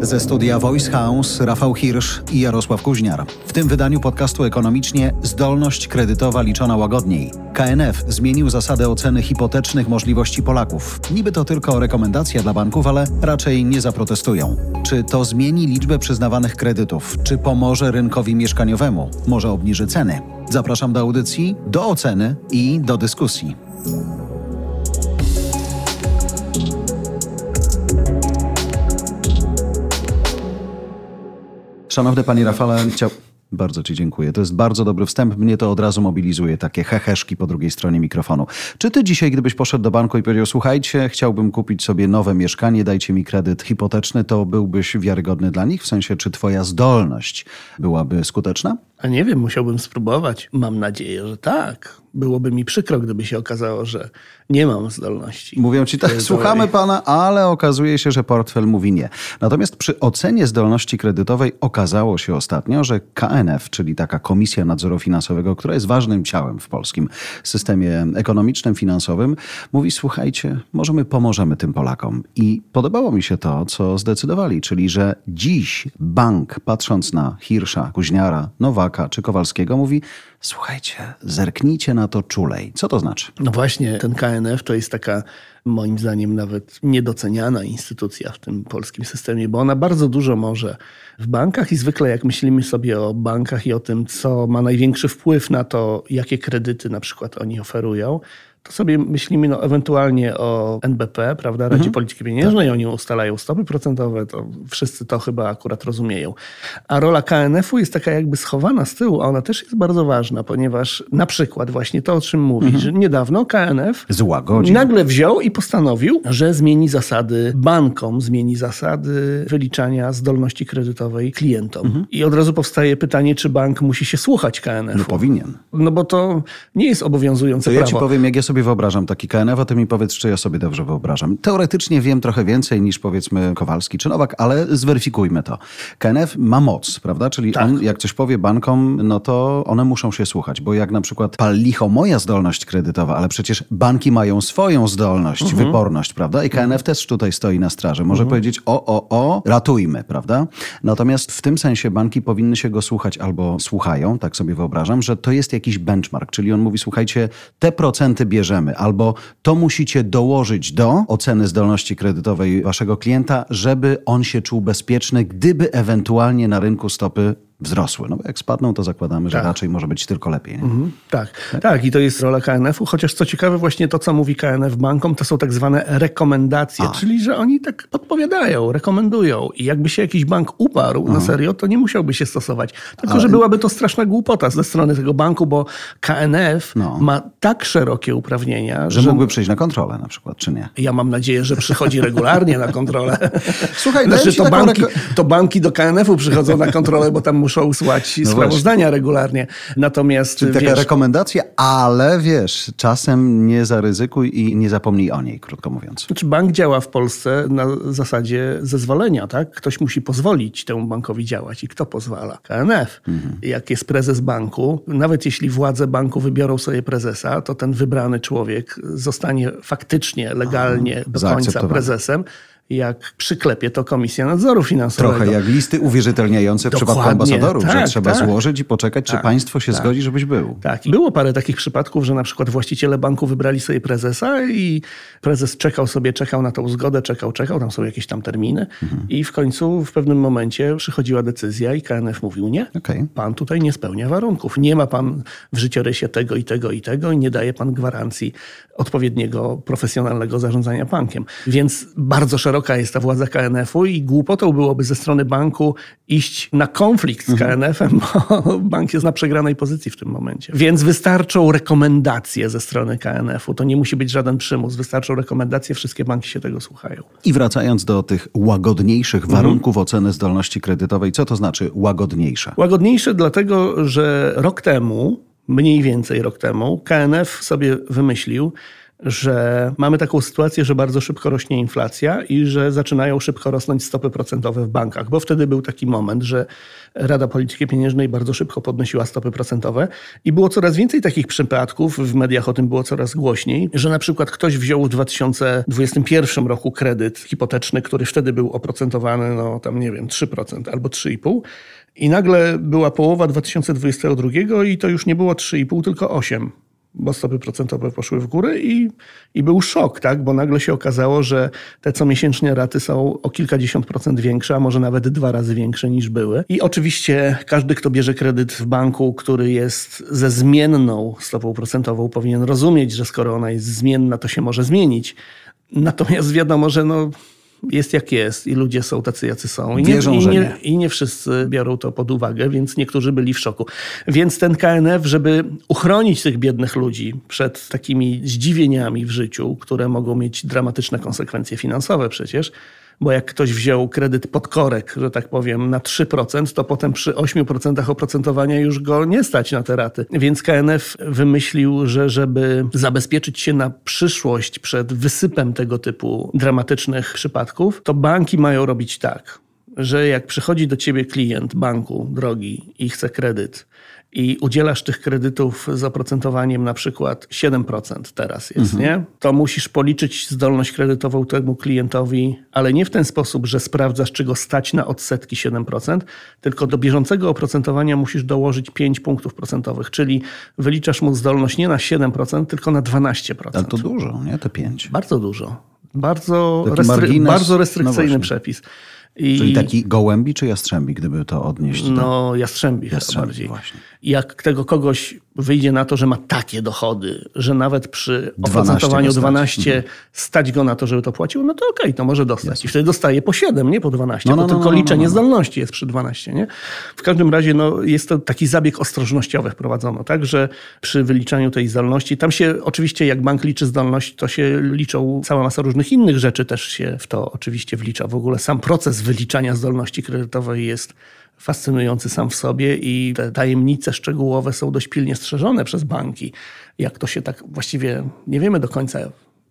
Ze studia Voice House Rafał Hirsch i Jarosław Kuźniar. W tym wydaniu podcastu ekonomicznie zdolność kredytowa liczona łagodniej. KNF zmienił zasadę oceny hipotecznych możliwości Polaków. Niby to tylko rekomendacja dla banków, ale raczej nie zaprotestują. Czy to zmieni liczbę przyznawanych kredytów? Czy pomoże rynkowi mieszkaniowemu? Może obniży ceny? Zapraszam do audycji, do oceny i do dyskusji. Szanowny Panie Rafale, chciał... Bardzo Ci dziękuję. To jest bardzo dobry wstęp. Mnie to od razu mobilizuje, takie heheszki po drugiej stronie mikrofonu. Czy Ty dzisiaj, gdybyś poszedł do banku i powiedział, słuchajcie, chciałbym kupić sobie nowe mieszkanie, dajcie mi kredyt hipoteczny, to byłbyś wiarygodny dla nich? W sensie, czy Twoja zdolność byłaby skuteczna? A nie wiem, musiałbym spróbować. Mam nadzieję, że tak. Byłoby mi przykro, gdyby się okazało, że nie mam zdolności. Mówią ci tak, słuchamy pana, ale okazuje się, że portfel mówi nie. Natomiast przy ocenie zdolności kredytowej okazało się ostatnio, że KNF, czyli taka Komisja Nadzoru Finansowego, która jest ważnym ciałem w polskim systemie ekonomicznym, finansowym, mówi: Słuchajcie, może my pomożemy tym Polakom. I podobało mi się to, co zdecydowali, czyli że dziś bank, patrząc na Hirsza, Kuźniara, Nowaka czy Kowalskiego, mówi: Słuchajcie, zerknijcie na to czulej. Co to znaczy? No właśnie, ten KNF to jest taka, moim zdaniem, nawet niedoceniana instytucja w tym polskim systemie, bo ona bardzo dużo może w bankach i zwykle jak myślimy sobie o bankach i o tym, co ma największy wpływ na to, jakie kredyty na przykład oni oferują, to sobie myślimy no, ewentualnie o NBP, prawda, Radzie mhm. Polityki Pieniężnej, tak. oni ustalają stopy procentowe, to wszyscy to chyba akurat rozumieją. A rola KNF-u jest taka jakby schowana z tyłu, a ona też jest bardzo ważna, ponieważ na przykład właśnie to, o czym mówisz, mhm. że niedawno KNF Złagodził. nagle wziął i postanowił, że zmieni zasady bankom, zmieni zasady wyliczania zdolności kredytowej klientom. Mhm. I od razu powstaje pytanie, czy bank musi się słuchać KNF-u. No powinien. No bo to nie jest obowiązujące to prawo. Ja ci powiem, jak ja sobie sobie wyobrażam taki KNF, a ty mi powiedz, czy ja sobie dobrze wyobrażam. Teoretycznie wiem trochę więcej niż powiedzmy Kowalski czy Nowak, ale zweryfikujmy to. KNF ma moc, prawda? Czyli tak. on, jak coś powie bankom, no to one muszą się słuchać, bo jak na przykład pal licho moja zdolność kredytowa, ale przecież banki mają swoją zdolność, mhm. wyporność, prawda? I KNF też tutaj stoi na straży. Może mhm. powiedzieć o, o, o, ratujmy, prawda? Natomiast w tym sensie banki powinny się go słuchać albo słuchają, tak sobie wyobrażam, że to jest jakiś benchmark, czyli on mówi, słuchajcie, te procenty bierze bierzemy, albo to musicie dołożyć do oceny zdolności kredytowej waszego klienta, żeby on się czuł bezpieczny, gdyby ewentualnie na rynku stopy wzrosły. No bo jak spadną, to zakładamy, że tak. raczej może być tylko lepiej. Mhm, tak. tak, tak. I to jest rola KNF-u, chociaż co ciekawe, właśnie to, co mówi KNF bankom, to są tak zwane rekomendacje, A. czyli że oni tak podpowiadają, rekomendują. I jakby się jakiś bank uparł na mhm. serio, to nie musiałby się stosować. Tylko, Ale... że byłaby to straszna głupota ze strony tego banku, bo KNF no. ma tak szerokie uprawnienia, że, że mógłby przyjść na kontrolę na przykład, czy nie? Ja mam nadzieję, że przychodzi regularnie na kontrolę. Słuchaj, znaczy, to, banki, to banki do KNF-u przychodzą na kontrolę, bo tam muszą usłać no sprawozdania właśnie. regularnie. Natomiast Czyli taka rekomendacja, ale wiesz, czasem nie zaryzykuj i nie zapomnij o niej, krótko mówiąc. Znaczy bank działa w Polsce na zasadzie zezwolenia, tak? Ktoś musi pozwolić temu bankowi działać. I kto pozwala? KNF. Mhm. Jak jest prezes banku, nawet jeśli władze banku wybiorą sobie prezesa, to ten wybrany człowiek zostanie faktycznie, legalnie Aha, do końca prezesem jak przyklepie to Komisja Nadzoru Finansowego. Trochę jak listy uwierzytelniające w przypadku ambasadorów, tak, że trzeba tak. złożyć i poczekać, tak, czy państwo się tak. zgodzi, żebyś był. Tak. I było parę takich przypadków, że na przykład właściciele banku wybrali sobie prezesa i prezes czekał sobie, czekał na tą zgodę, czekał, czekał, tam są jakieś tam terminy mhm. i w końcu w pewnym momencie przychodziła decyzja i KNF mówił nie, okay. pan tutaj nie spełnia warunków. Nie ma pan w życiorysie tego i tego i tego i nie daje pan gwarancji odpowiedniego profesjonalnego zarządzania bankiem. Więc bardzo szeroko szeroka jest ta władza KNF-u i głupotą byłoby ze strony banku iść na konflikt z mhm. KNF-em, bo bank jest na przegranej pozycji w tym momencie. Więc wystarczą rekomendacje ze strony KNF-u. To nie musi być żaden przymus. Wystarczą rekomendacje, wszystkie banki się tego słuchają. I wracając do tych łagodniejszych mhm. warunków oceny zdolności kredytowej, co to znaczy łagodniejsze? Łagodniejsze dlatego, że rok temu, mniej więcej rok temu, KNF sobie wymyślił, że mamy taką sytuację, że bardzo szybko rośnie inflacja i że zaczynają szybko rosnąć stopy procentowe w bankach, bo wtedy był taki moment, że Rada Polityki Pieniężnej bardzo szybko podnosiła stopy procentowe i było coraz więcej takich przypadków, w mediach o tym było coraz głośniej, że na przykład ktoś wziął w 2021 roku kredyt hipoteczny, który wtedy był oprocentowany, no tam nie wiem, 3% albo 3,5%. I nagle była połowa 2022 i to już nie było 3,5, tylko 8 bo stopy procentowe poszły w górę i, i był szok, tak? bo nagle się okazało, że te comiesięczne raty są o kilkadziesiąt procent większe, a może nawet dwa razy większe niż były. I oczywiście każdy, kto bierze kredyt w banku, który jest ze zmienną stopą procentową, powinien rozumieć, że skoro ona jest zmienna, to się może zmienić. Natomiast wiadomo, że no, jest jak jest i ludzie są tacy, jacy są. I nie, Wierzą, i, nie, nie. I nie wszyscy biorą to pod uwagę, więc niektórzy byli w szoku. Więc ten KNF, żeby uchronić tych biednych ludzi przed takimi zdziwieniami w życiu, które mogą mieć dramatyczne konsekwencje finansowe przecież, bo jak ktoś wziął kredyt pod korek, że tak powiem, na 3%, to potem przy 8% oprocentowania już go nie stać na te raty. Więc KNF wymyślił, że żeby zabezpieczyć się na przyszłość przed wysypem tego typu dramatycznych przypadków, to banki mają robić tak, że jak przychodzi do ciebie klient banku drogi i chce kredyt, i udzielasz tych kredytów z oprocentowaniem na przykład 7% teraz jest, mhm. nie? To musisz policzyć zdolność kredytową temu klientowi, ale nie w ten sposób, że sprawdzasz, czy go stać na odsetki 7%, tylko do bieżącego oprocentowania musisz dołożyć 5 punktów procentowych, czyli wyliczasz mu zdolność nie na 7%, tylko na 12%. Ale to dużo, nie? Te 5. Bardzo dużo. Bardzo, restry bardzo restrykcyjny no przepis. I... Czyli taki gołębi czy jastrzębi, gdyby to odnieść? Do... No jastrzębi, jastrzębi bardziej. Właśnie. Jak tego kogoś wyjdzie na to, że ma takie dochody, że nawet przy oprocentowaniu 12 mhm. stać go na to, żeby to płacił, no to okej, okay, to może dostać. Jasne. I wtedy dostaje po 7, nie po 12, no, no, bo no, tylko no, no, liczenie no, no. zdolności jest przy 12. Nie? W każdym razie no, jest to taki zabieg ostrożnościowy wprowadzono, tak, że przy wyliczaniu tej zdolności, tam się oczywiście jak bank liczy zdolność, to się liczą cała masa różnych innych rzeczy też się w to oczywiście wlicza. W ogóle sam proces wyliczania zdolności kredytowej jest fascynujący sam w sobie i te tajemnice szczegółowe są dość pilnie strzeżone przez banki. Jak to się tak właściwie nie wiemy do końca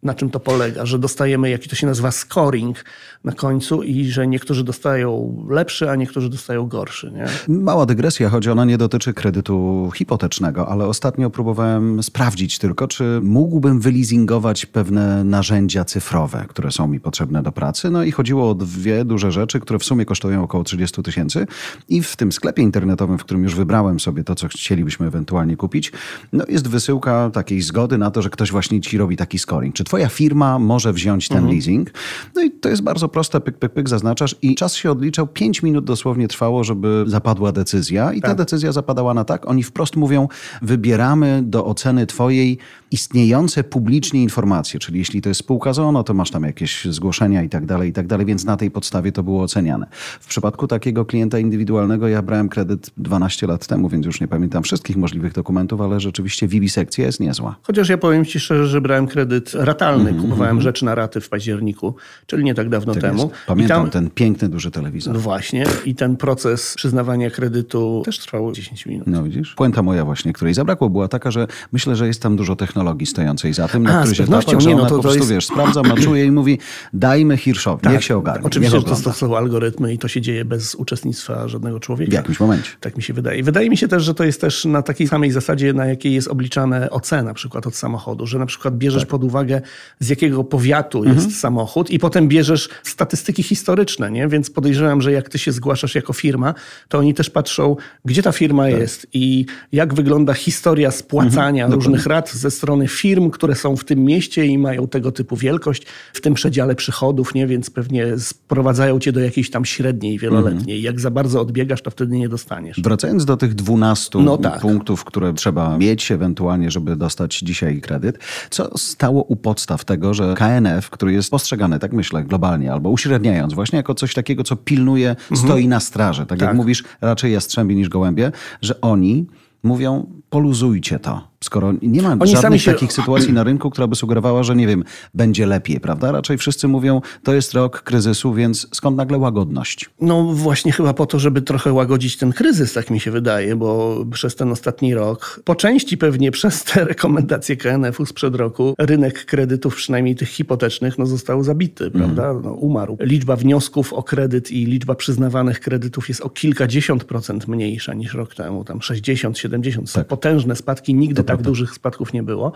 na czym to polega, że dostajemy, jaki to się nazywa scoring na końcu i że niektórzy dostają lepszy, a niektórzy dostają gorszy. Nie? Mała dygresja, choć ona nie dotyczy kredytu hipotecznego, ale ostatnio próbowałem sprawdzić tylko, czy mógłbym wyleasingować pewne narzędzia cyfrowe, które są mi potrzebne do pracy. No i chodziło o dwie duże rzeczy, które w sumie kosztują około 30 tysięcy i w tym sklepie internetowym, w którym już wybrałem sobie to, co chcielibyśmy ewentualnie kupić, no jest wysyłka takiej zgody na to, że ktoś właśnie ci robi taki scoring. Czy twoja firma może wziąć ten mhm. leasing. No i to jest bardzo proste, pyk, pyk, pyk, zaznaczasz i czas się odliczał. Pięć minut dosłownie trwało, żeby zapadła decyzja i tak. ta decyzja zapadała na tak. Oni wprost mówią, wybieramy do oceny twojej istniejące publicznie informacje, czyli jeśli to jest spółka ZONO, to masz tam jakieś zgłoszenia i tak dalej, i tak dalej, więc na tej podstawie to było oceniane. W przypadku takiego klienta indywidualnego ja brałem kredyt 12 lat temu, więc już nie pamiętam wszystkich możliwych dokumentów, ale rzeczywiście wiwisekcja jest niezła. Chociaż ja powiem ci szczerze, że brałem kredyt ratalny, mm -hmm. kupowałem rzeczy na raty w październiku, czyli nie tak dawno tak temu. Jest. Pamiętam tam, ten piękny, duży telewizor. No właśnie i ten proces przyznawania kredytu też trwał 10 minut. No widzisz? Puenta moja właśnie, której zabrakło, była taka, że myślę, że jest tam dużo technologii stojącej za tym, na której się że nie, no to, po prostu, jest... wiesz, sprawdza, maczuje i mówi dajmy Hirszowi, tak, niech się ogarnie. Oczywiście, że to są algorytmy i to się dzieje bez uczestnictwa żadnego człowieka. W jakimś momencie. Tak mi się wydaje. Wydaje mi się też, że to jest też na takiej samej zasadzie, na jakiej jest obliczane OC na przykład od samochodu, że na przykład bierzesz tak. pod uwagę z jakiego powiatu mhm. jest samochód i potem bierzesz statystyki historyczne, nie? Więc podejrzewam, że jak ty się zgłaszasz jako firma, to oni też patrzą, gdzie ta firma tak. jest i jak wygląda historia spłacania mhm. różnych rat ze strony firm, które są w tym mieście i mają tego typu wielkość, w tym przedziale przychodów, nie? więc pewnie sprowadzają cię do jakiejś tam średniej, wieloletniej. Jak za bardzo odbiegasz, to wtedy nie dostaniesz. Wracając do tych 12 no tak. punktów, które trzeba mieć ewentualnie, żeby dostać dzisiaj kredyt, co stało u podstaw tego, że KNF, który jest postrzegany, tak myślę, globalnie, albo uśredniając, właśnie jako coś takiego, co pilnuje, mhm. stoi na straży, tak, tak jak mówisz, raczej jastrzębie niż gołębie, że oni mówią, poluzujcie to. Skoro nie ma Oni żadnych się... takich sytuacji na rynku, która by sugerowała, że nie wiem, będzie lepiej, prawda? Raczej wszyscy mówią, to jest rok kryzysu, więc skąd nagle łagodność? No właśnie chyba po to, żeby trochę łagodzić ten kryzys, tak mi się wydaje, bo przez ten ostatni rok, po części pewnie przez te rekomendacje KNF-u sprzed roku, rynek kredytów, przynajmniej tych hipotecznych, no został zabity, mm. prawda? No, umarł. Liczba wniosków o kredyt i liczba przyznawanych kredytów jest o kilkadziesiąt procent mniejsza niż rok temu, tam 60, 70. Są tak. potężne spadki, nigdy to tak dużych spadków nie było.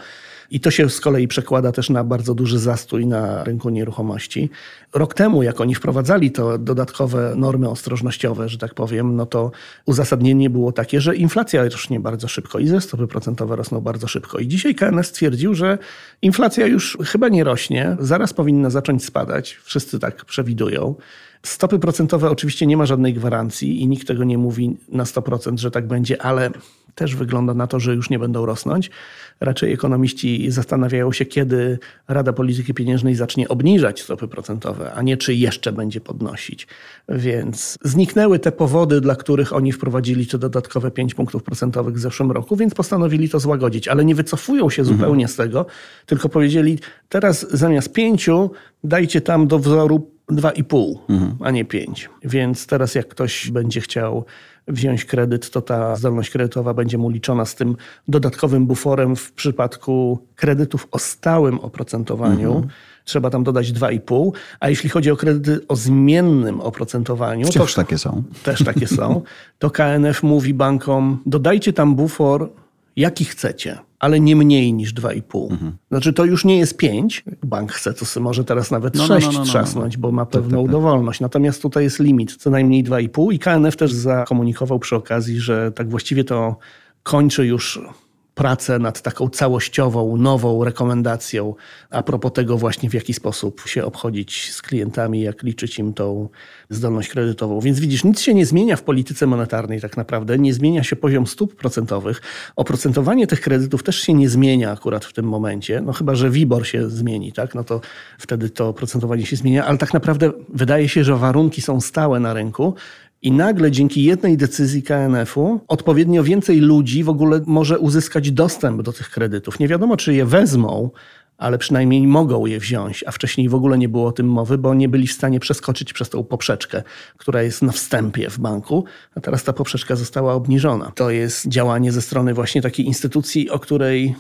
I to się z kolei przekłada też na bardzo duży zastój na rynku nieruchomości. Rok temu, jak oni wprowadzali to dodatkowe normy ostrożnościowe, że tak powiem, no to uzasadnienie było takie, że inflacja rośnie bardzo szybko i ze stopy procentowe rosną bardzo szybko. I dzisiaj KNS stwierdził, że inflacja już chyba nie rośnie, zaraz powinna zacząć spadać. Wszyscy tak przewidują. Stopy procentowe oczywiście nie ma żadnej gwarancji i nikt tego nie mówi na 100%, że tak będzie, ale też wygląda na to, że już nie będą rosnąć. Raczej ekonomiści zastanawiają się, kiedy Rada Polityki Pieniężnej zacznie obniżać stopy procentowe, a nie czy jeszcze będzie podnosić. Więc zniknęły te powody, dla których oni wprowadzili te dodatkowe 5 punktów procentowych w zeszłym roku, więc postanowili to złagodzić, ale nie wycofują się zupełnie mhm. z tego, tylko powiedzieli, teraz zamiast 5 dajcie tam do wzoru 2,5, mhm. a nie 5. Więc teraz jak ktoś będzie chciał wziąć kredyt, to ta zdolność kredytowa będzie mu liczona z tym dodatkowym buforem w przypadku kredytów o stałym oprocentowaniu. Mhm. Trzeba tam dodać 2,5, a jeśli chodzi o kredyty o zmiennym oprocentowaniu, Wciąż to, takie są. Też takie są. To KNF mówi bankom, dodajcie tam bufor jaki chcecie, ale nie mniej niż 2,5. Mhm. Znaczy to już nie jest 5. Bank chce to może teraz nawet no, 6 no, no, no, trzasnąć, bo ma tak, pewną tak, tak, dowolność. Natomiast tutaj jest limit co najmniej 2,5 i KNF też zakomunikował przy okazji, że tak właściwie to kończy już pracę nad taką całościową, nową rekomendacją a propos tego właśnie w jaki sposób się obchodzić z klientami, jak liczyć im tą zdolność kredytową. Więc widzisz, nic się nie zmienia w polityce monetarnej tak naprawdę, nie zmienia się poziom stóp procentowych. Oprocentowanie tych kredytów też się nie zmienia akurat w tym momencie, no chyba, że WIBOR się zmieni, tak? no to wtedy to oprocentowanie się zmienia, ale tak naprawdę wydaje się, że warunki są stałe na rynku i nagle dzięki jednej decyzji KNF-u odpowiednio więcej ludzi w ogóle może uzyskać dostęp do tych kredytów. Nie wiadomo, czy je wezmą, ale przynajmniej mogą je wziąć, a wcześniej w ogóle nie było o tym mowy, bo nie byli w stanie przeskoczyć przez tą poprzeczkę, która jest na wstępie w banku, a teraz ta poprzeczka została obniżona. To jest działanie ze strony właśnie takiej instytucji, o której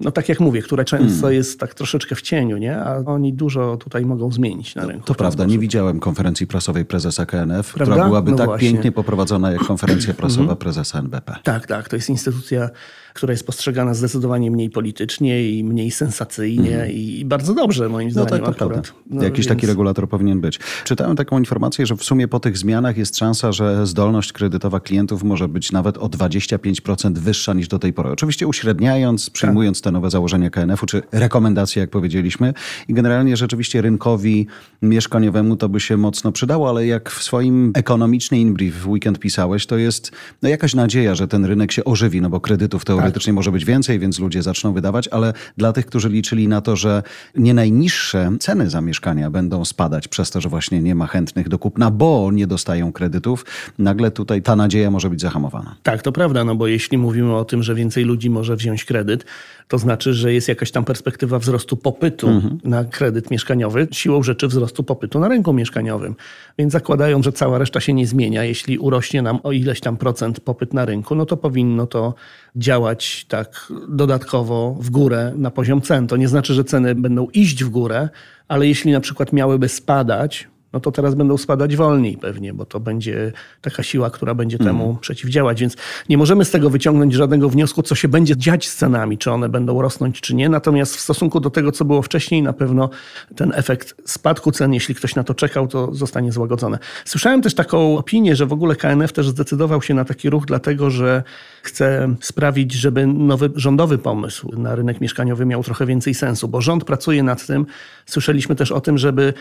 no tak jak mówię, które często hmm. jest tak troszeczkę w cieniu, nie? a oni dużo tutaj mogą zmienić na rynku. To prawda, sposób. nie widziałem konferencji prasowej prezesa KNF, prawda? która byłaby no tak właśnie. pięknie poprowadzona jak konferencja prasowa mhm. prezesa NBP. Tak, tak, to jest instytucja która jest postrzegana zdecydowanie mniej politycznie i mniej sensacyjnie mm. i bardzo dobrze moim zdaniem no tak, akurat. No, Jakiś więc... taki regulator powinien być. Czytałem taką informację, że w sumie po tych zmianach jest szansa, że zdolność kredytowa klientów może być nawet o 25% wyższa niż do tej pory. Oczywiście uśredniając, przyjmując tak. te nowe założenia KNF-u, czy rekomendacje, jak powiedzieliśmy. I generalnie rzeczywiście rynkowi mieszkaniowemu to by się mocno przydało, ale jak w swoim ekonomiczny inbrief w weekend pisałeś, to jest no, jakaś nadzieja, że ten rynek się ożywi, no bo kredytów teoretycznie teoretycznie tak. może być więcej, więc ludzie zaczną wydawać, ale dla tych, którzy liczyli na to, że nie najniższe ceny za mieszkania będą spadać przez to, że właśnie nie ma chętnych do kupna, bo nie dostają kredytów, nagle tutaj ta nadzieja może być zahamowana. Tak, to prawda, no bo jeśli mówimy o tym, że więcej ludzi może wziąć kredyt, to znaczy, że jest jakaś tam perspektywa wzrostu popytu mhm. na kredyt mieszkaniowy, siłą rzeczy wzrostu popytu na rynku mieszkaniowym. Więc zakładają, że cała reszta się nie zmienia. Jeśli urośnie nam o ileś tam procent popyt na rynku, no to powinno to działać tak dodatkowo w górę na poziom cen. To nie znaczy, że ceny będą iść w górę, ale jeśli na przykład miałyby spadać, no to teraz będą spadać wolniej pewnie, bo to będzie taka siła, która będzie temu mhm. przeciwdziałać. Więc nie możemy z tego wyciągnąć żadnego wniosku, co się będzie dziać z cenami, czy one będą rosnąć, czy nie. Natomiast w stosunku do tego, co było wcześniej, na pewno ten efekt spadku cen, jeśli ktoś na to czekał, to zostanie złagodzony. Słyszałem też taką opinię, że w ogóle KNF też zdecydował się na taki ruch, dlatego że chce sprawić, żeby nowy rządowy pomysł na rynek mieszkaniowy miał trochę więcej sensu, bo rząd pracuje nad tym. Słyszeliśmy też o tym, żeby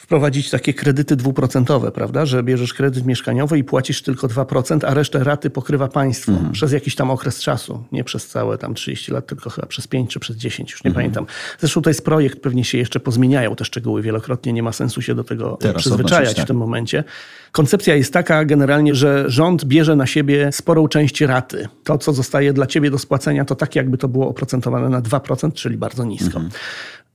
wprowadzić takie kredyty dwuprocentowe, prawda? Że bierzesz kredyt mieszkaniowy i płacisz tylko 2%, a resztę raty pokrywa państwo mhm. przez jakiś tam okres czasu. Nie przez całe tam 30 lat, tylko chyba przez 5 czy przez 10, już nie mhm. pamiętam. Zresztą to jest projekt, pewnie się jeszcze pozmieniają te szczegóły wielokrotnie, nie ma sensu się do tego Teraz przyzwyczajać tak. w tym momencie. Koncepcja jest taka generalnie, że rząd bierze na siebie sporą część raty. To, co zostaje dla ciebie do spłacenia, to tak jakby to było oprocentowane na 2%, czyli bardzo nisko. Mhm.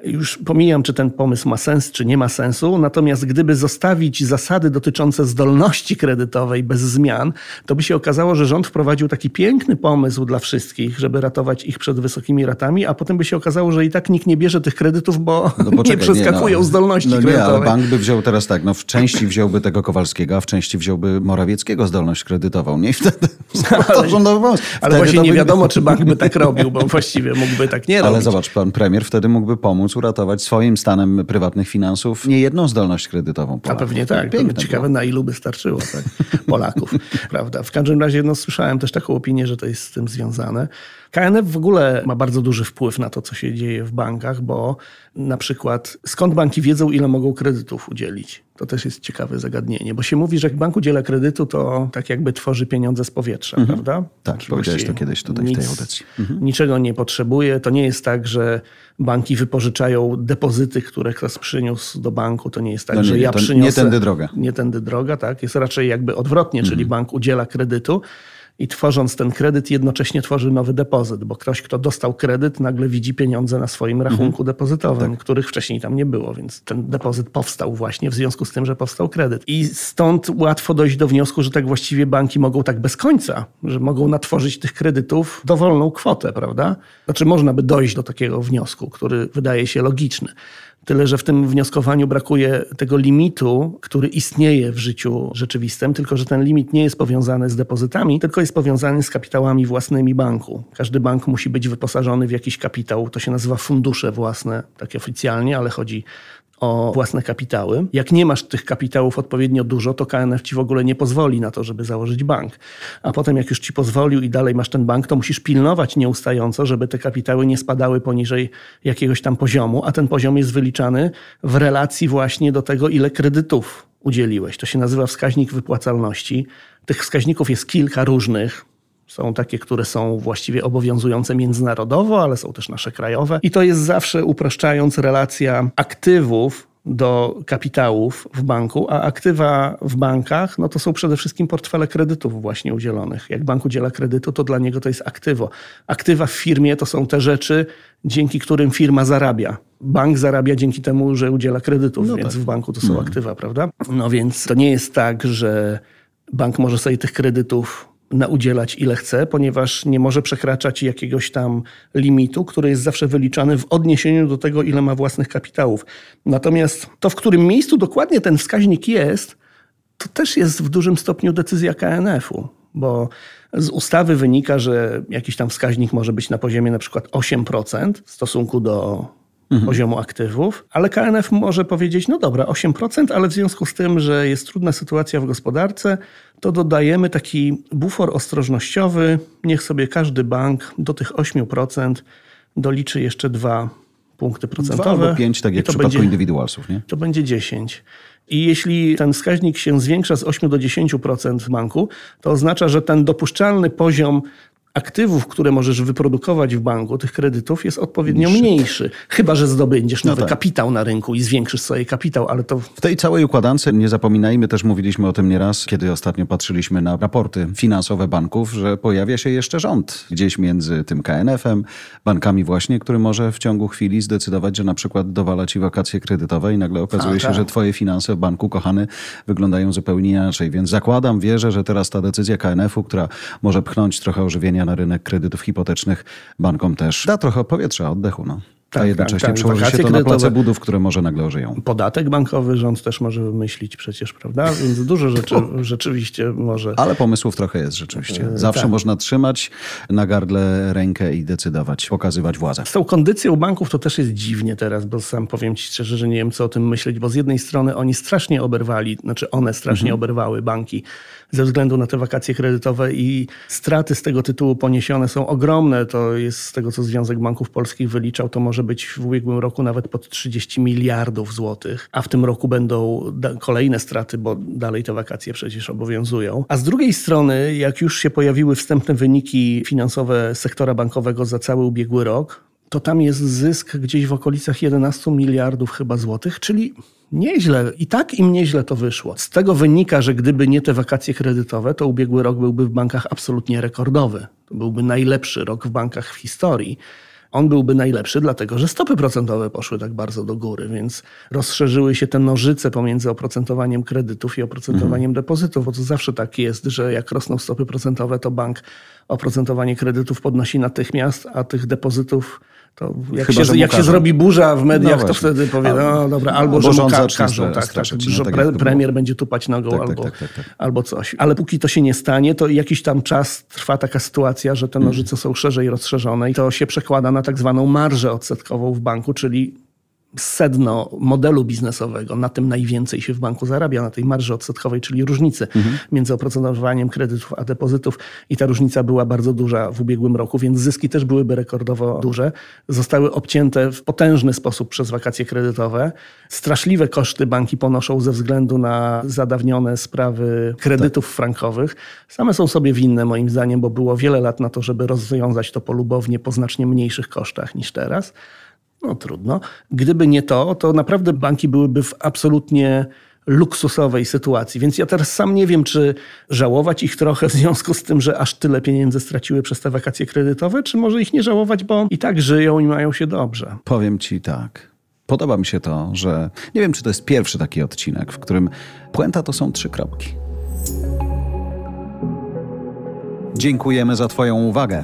Już pomijam, czy ten pomysł ma sens, czy nie ma sensu. Natomiast gdyby zostawić zasady dotyczące zdolności kredytowej bez zmian, to by się okazało, że rząd wprowadził taki piękny pomysł dla wszystkich, żeby ratować ich przed wysokimi ratami, a potem by się okazało, że i tak nikt nie bierze tych kredytów, bo no poczekaj, nie przeskakują nie, no, zdolności no kredytowej. Nie, ale bank by wziął teraz tak, no w części wziąłby tego Kowalskiego, a w części wziąłby Morawieckiego zdolność kredytową. Nie wtedy ale, rządowy Ale właśnie nie wiadomo, czy bank by tak robił, bo właściwie mógłby tak nie robić. Ale zobacz, pan premier wtedy mógłby pomóc uratować swoim stanem prywatnych finansów nie jedną zdolność kredytową Polaków. A pewnie tak. Piękne Ciekawe, na ilu by starczyło tak, Polaków. prawda? W każdym razie no, słyszałem też taką opinię, że to jest z tym związane. KNF w ogóle ma bardzo duży wpływ na to, co się dzieje w bankach, bo na przykład skąd banki wiedzą, ile mogą kredytów udzielić? To też jest ciekawe zagadnienie, bo się mówi, że jak bank udziela kredytu, to tak jakby tworzy pieniądze z powietrza, mhm. prawda? Tak, Czyli powiedziałeś to kiedyś tutaj nic, w tej audycji. Mhm. Niczego nie potrzebuje. To nie jest tak, że banki wypożyczają depozyty, które ktoś przyniósł do banku. To nie jest tak, no nie, że ja przyniosę... Nie tędy droga. Nie tędy droga, tak. Jest raczej jakby odwrotnie, mhm. czyli bank udziela kredytu, i tworząc ten kredyt jednocześnie tworzy nowy depozyt, bo ktoś, kto dostał kredyt, nagle widzi pieniądze na swoim mhm. rachunku mhm. depozytowym, tak. których wcześniej tam nie było, więc ten depozyt powstał właśnie w związku z tym, że powstał kredyt. I stąd łatwo dojść do wniosku, że tak właściwie banki mogą tak bez końca, że mogą natworzyć tych kredytów dowolną kwotę, prawda? Znaczy można by dojść do takiego wniosku, który wydaje się logiczny. Tyle, że w tym wnioskowaniu brakuje tego limitu, który istnieje w życiu rzeczywistym, tylko że ten limit nie jest powiązany z depozytami, tylko jest powiązany z kapitałami własnymi banku. Każdy bank musi być wyposażony w jakiś kapitał, to się nazywa fundusze własne, takie oficjalnie, ale chodzi o własne kapitały. Jak nie masz tych kapitałów odpowiednio dużo, to KNF ci w ogóle nie pozwoli na to, żeby założyć bank. A potem, jak już ci pozwolił i dalej masz ten bank, to musisz pilnować nieustająco, żeby te kapitały nie spadały poniżej jakiegoś tam poziomu, a ten poziom jest wyliczany w relacji właśnie do tego, ile kredytów udzieliłeś. To się nazywa wskaźnik wypłacalności. Tych wskaźników jest kilka różnych. Są takie, które są właściwie obowiązujące międzynarodowo, ale są też nasze krajowe. I to jest zawsze, upraszczając, relacja aktywów do kapitałów w banku, a aktywa w bankach no to są przede wszystkim portfele kredytów właśnie udzielonych. Jak bank udziela kredytu, to dla niego to jest aktywo. Aktywa w firmie to są te rzeczy, dzięki którym firma zarabia. Bank zarabia dzięki temu, że udziela kredytów, no więc tak. w banku to są mhm. aktywa, prawda? No więc to nie jest tak, że bank może sobie tych kredytów naudzielać ile chce, ponieważ nie może przekraczać jakiegoś tam limitu, który jest zawsze wyliczany w odniesieniu do tego, ile ma własnych kapitałów. Natomiast to, w którym miejscu dokładnie ten wskaźnik jest, to też jest w dużym stopniu decyzja KNF-u, bo z ustawy wynika, że jakiś tam wskaźnik może być na poziomie na przykład 8% w stosunku do mhm. poziomu aktywów, ale KNF może powiedzieć, no dobra, 8%, ale w związku z tym, że jest trudna sytuacja w gospodarce, to dodajemy taki bufor ostrożnościowy. Niech sobie każdy bank do tych 8% doliczy jeszcze dwa punkty procentowe. Dwa albo pięć, tak jak w przypadku będzie, indywidualsów, nie? To będzie 10. I jeśli ten wskaźnik się zwiększa z 8 do 10% w banku, to oznacza, że ten dopuszczalny poziom aktywów, które możesz wyprodukować w banku, tych kredytów, jest odpowiednio Niższy. mniejszy. Chyba, że zdobędziesz no nowy tak. kapitał na rynku i zwiększysz sobie kapitał, ale to... W tej całej układance nie zapominajmy, też mówiliśmy o tym nieraz, kiedy ostatnio patrzyliśmy na raporty finansowe banków, że pojawia się jeszcze rząd gdzieś między tym KNF-em, bankami właśnie, który może w ciągu chwili zdecydować, że na przykład dowala ci wakacje kredytowe i nagle okazuje się, że twoje finanse w banku, kochany, wyglądają zupełnie inaczej. Więc zakładam, wierzę, że teraz ta decyzja KNF-u, która może pchnąć trochę ożywienia na rynek kredytów hipotecznych bankom też da trochę powietrza, oddechu. No. Tak, a jednocześnie tak, tak. przełoży się to na place budów, które może nagle ożyją. Podatek bankowy rząd też może wymyślić przecież, prawda? Więc dużo rzeczy rzeczywiście może... Ale pomysłów trochę jest rzeczywiście. E, Zawsze tak. można trzymać na gardle rękę i decydować, pokazywać władzę. Z tą kondycją banków to też jest dziwnie teraz, bo sam powiem ci szczerze, że nie wiem co o tym myśleć, bo z jednej strony oni strasznie oberwali, znaczy one strasznie mhm. oberwały banki ze względu na te wakacje kredytowe i straty z tego tytułu poniesione są ogromne. To jest z tego, co Związek Banków Polskich wyliczał, to może być w ubiegłym roku nawet pod 30 miliardów złotych, a w tym roku będą kolejne straty, bo dalej te wakacje przecież obowiązują. A z drugiej strony, jak już się pojawiły wstępne wyniki finansowe sektora bankowego za cały ubiegły rok, to tam jest zysk gdzieś w okolicach 11 miliardów chyba złotych, czyli nieźle. I tak im nieźle to wyszło. Z tego wynika, że gdyby nie te wakacje kredytowe, to ubiegły rok byłby w bankach absolutnie rekordowy. To byłby najlepszy rok w bankach w historii. On byłby najlepszy, dlatego że stopy procentowe poszły tak bardzo do góry, więc rozszerzyły się te nożyce pomiędzy oprocentowaniem kredytów i oprocentowaniem mhm. depozytów, bo to zawsze tak jest, że jak rosną stopy procentowe, to bank oprocentowanie kredytów podnosi natychmiast, a tych depozytów to jak, Chyba, się, jak się zrobi burza w mediach, no to wtedy powie, no dobra, albo że mu ka każą, tak, tak, że tak pre premier będzie tupać nogą tak, tak albo, tak, tak, tak, albo coś. Ale póki to się nie stanie, to jakiś tam czas trwa taka sytuacja, że te nożyce są szerzej rozszerzone i to się przekłada na tak zwaną marżę odsetkową w banku, czyli sedno modelu biznesowego, na tym najwięcej się w banku zarabia, na tej marży odsetkowej, czyli różnicy mhm. między oprocentowaniem kredytów a depozytów i ta różnica była bardzo duża w ubiegłym roku, więc zyski też byłyby rekordowo duże. Zostały obcięte w potężny sposób przez wakacje kredytowe. Straszliwe koszty banki ponoszą ze względu na zadawnione sprawy kredytów tak. frankowych. Same są sobie winne moim zdaniem, bo było wiele lat na to, żeby rozwiązać to polubownie po znacznie mniejszych kosztach niż teraz. No trudno. Gdyby nie to, to naprawdę banki byłyby w absolutnie luksusowej sytuacji. Więc ja teraz sam nie wiem, czy żałować ich trochę w związku z tym, że aż tyle pieniędzy straciły przez te wakacje kredytowe, czy może ich nie żałować, bo i tak żyją i mają się dobrze. Powiem ci tak. Podoba mi się to, że nie wiem, czy to jest pierwszy taki odcinek, w którym puenta to są trzy kropki. Dziękujemy za Twoją uwagę.